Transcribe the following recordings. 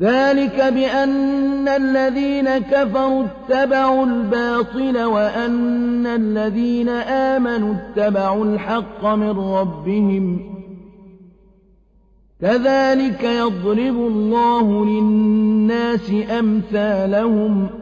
ذلك بأن الذين كفروا اتبعوا الباطل وأن الذين آمنوا اتبعوا الحق من ربهم. كذلك يضرب الله للناس أمثالهم.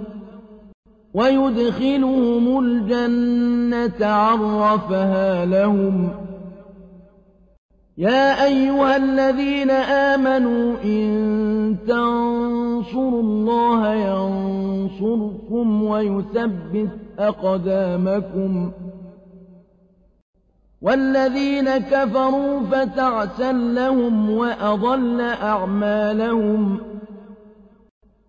ويدخلهم الجنة عرفها لهم. يا أيها الذين آمنوا إن تنصروا الله ينصركم ويثبت أقدامكم. والذين كفروا فتعسا لهم وأضل أعمالهم.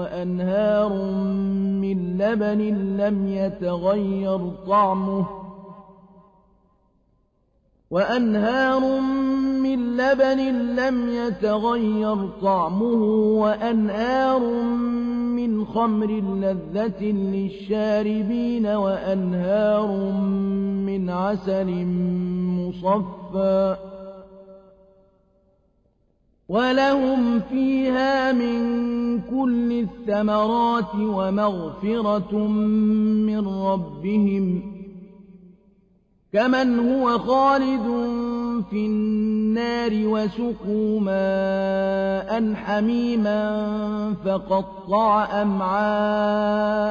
وأنهار من لبن لم يتغير طعمه. وأنهار من لبن لم يتغير طعمه. وأنهار من خمر لذة للشاربين. وأنهار من عسل مصفى. ولهم فيها من كل الثمرات ومغفرة من ربهم كمن هو خالد في النار وسقوا ماء حميما فقطع أمعاءهم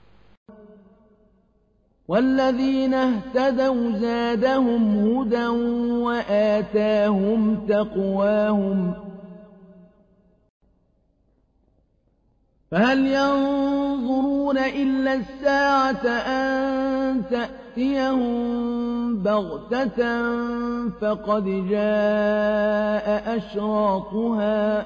والذين اهتدوا زادهم هدى وآتاهم تقواهم. فهل ينظرون إلا الساعة أن تأتيهم بغتة فقد جاء أشراطها.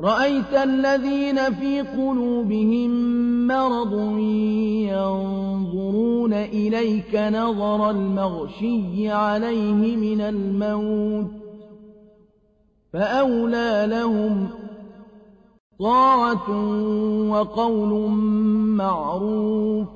رأيت الذين في قلوبهم مرض ينظرون إليك نظر المغشي عليه من الموت فأولى لهم طاعة وقول معروف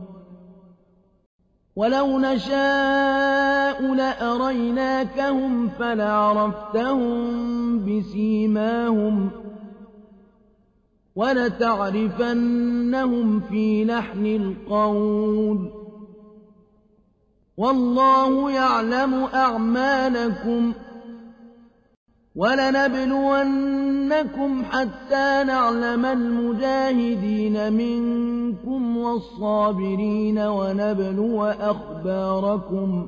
ولو نشاء لأريناكهم فلعرفتهم بسيماهم ولتعرفنهم في لحن القول والله يعلم أعمالكم ولنبلونكم حتى نعلم المجاهدين منكم والصابرين ونبلو أخباركم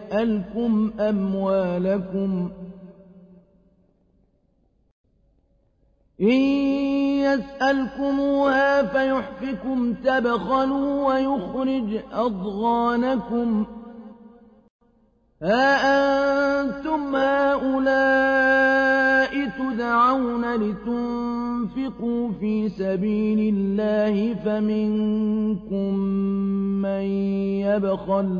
يسألكم أموالكم. إن يسألكموها فيحفكم تبخلوا ويخرج أضغانكم. ها أنتم هؤلاء تدعون لتنفقوا في سبيل الله فمنكم من يبخل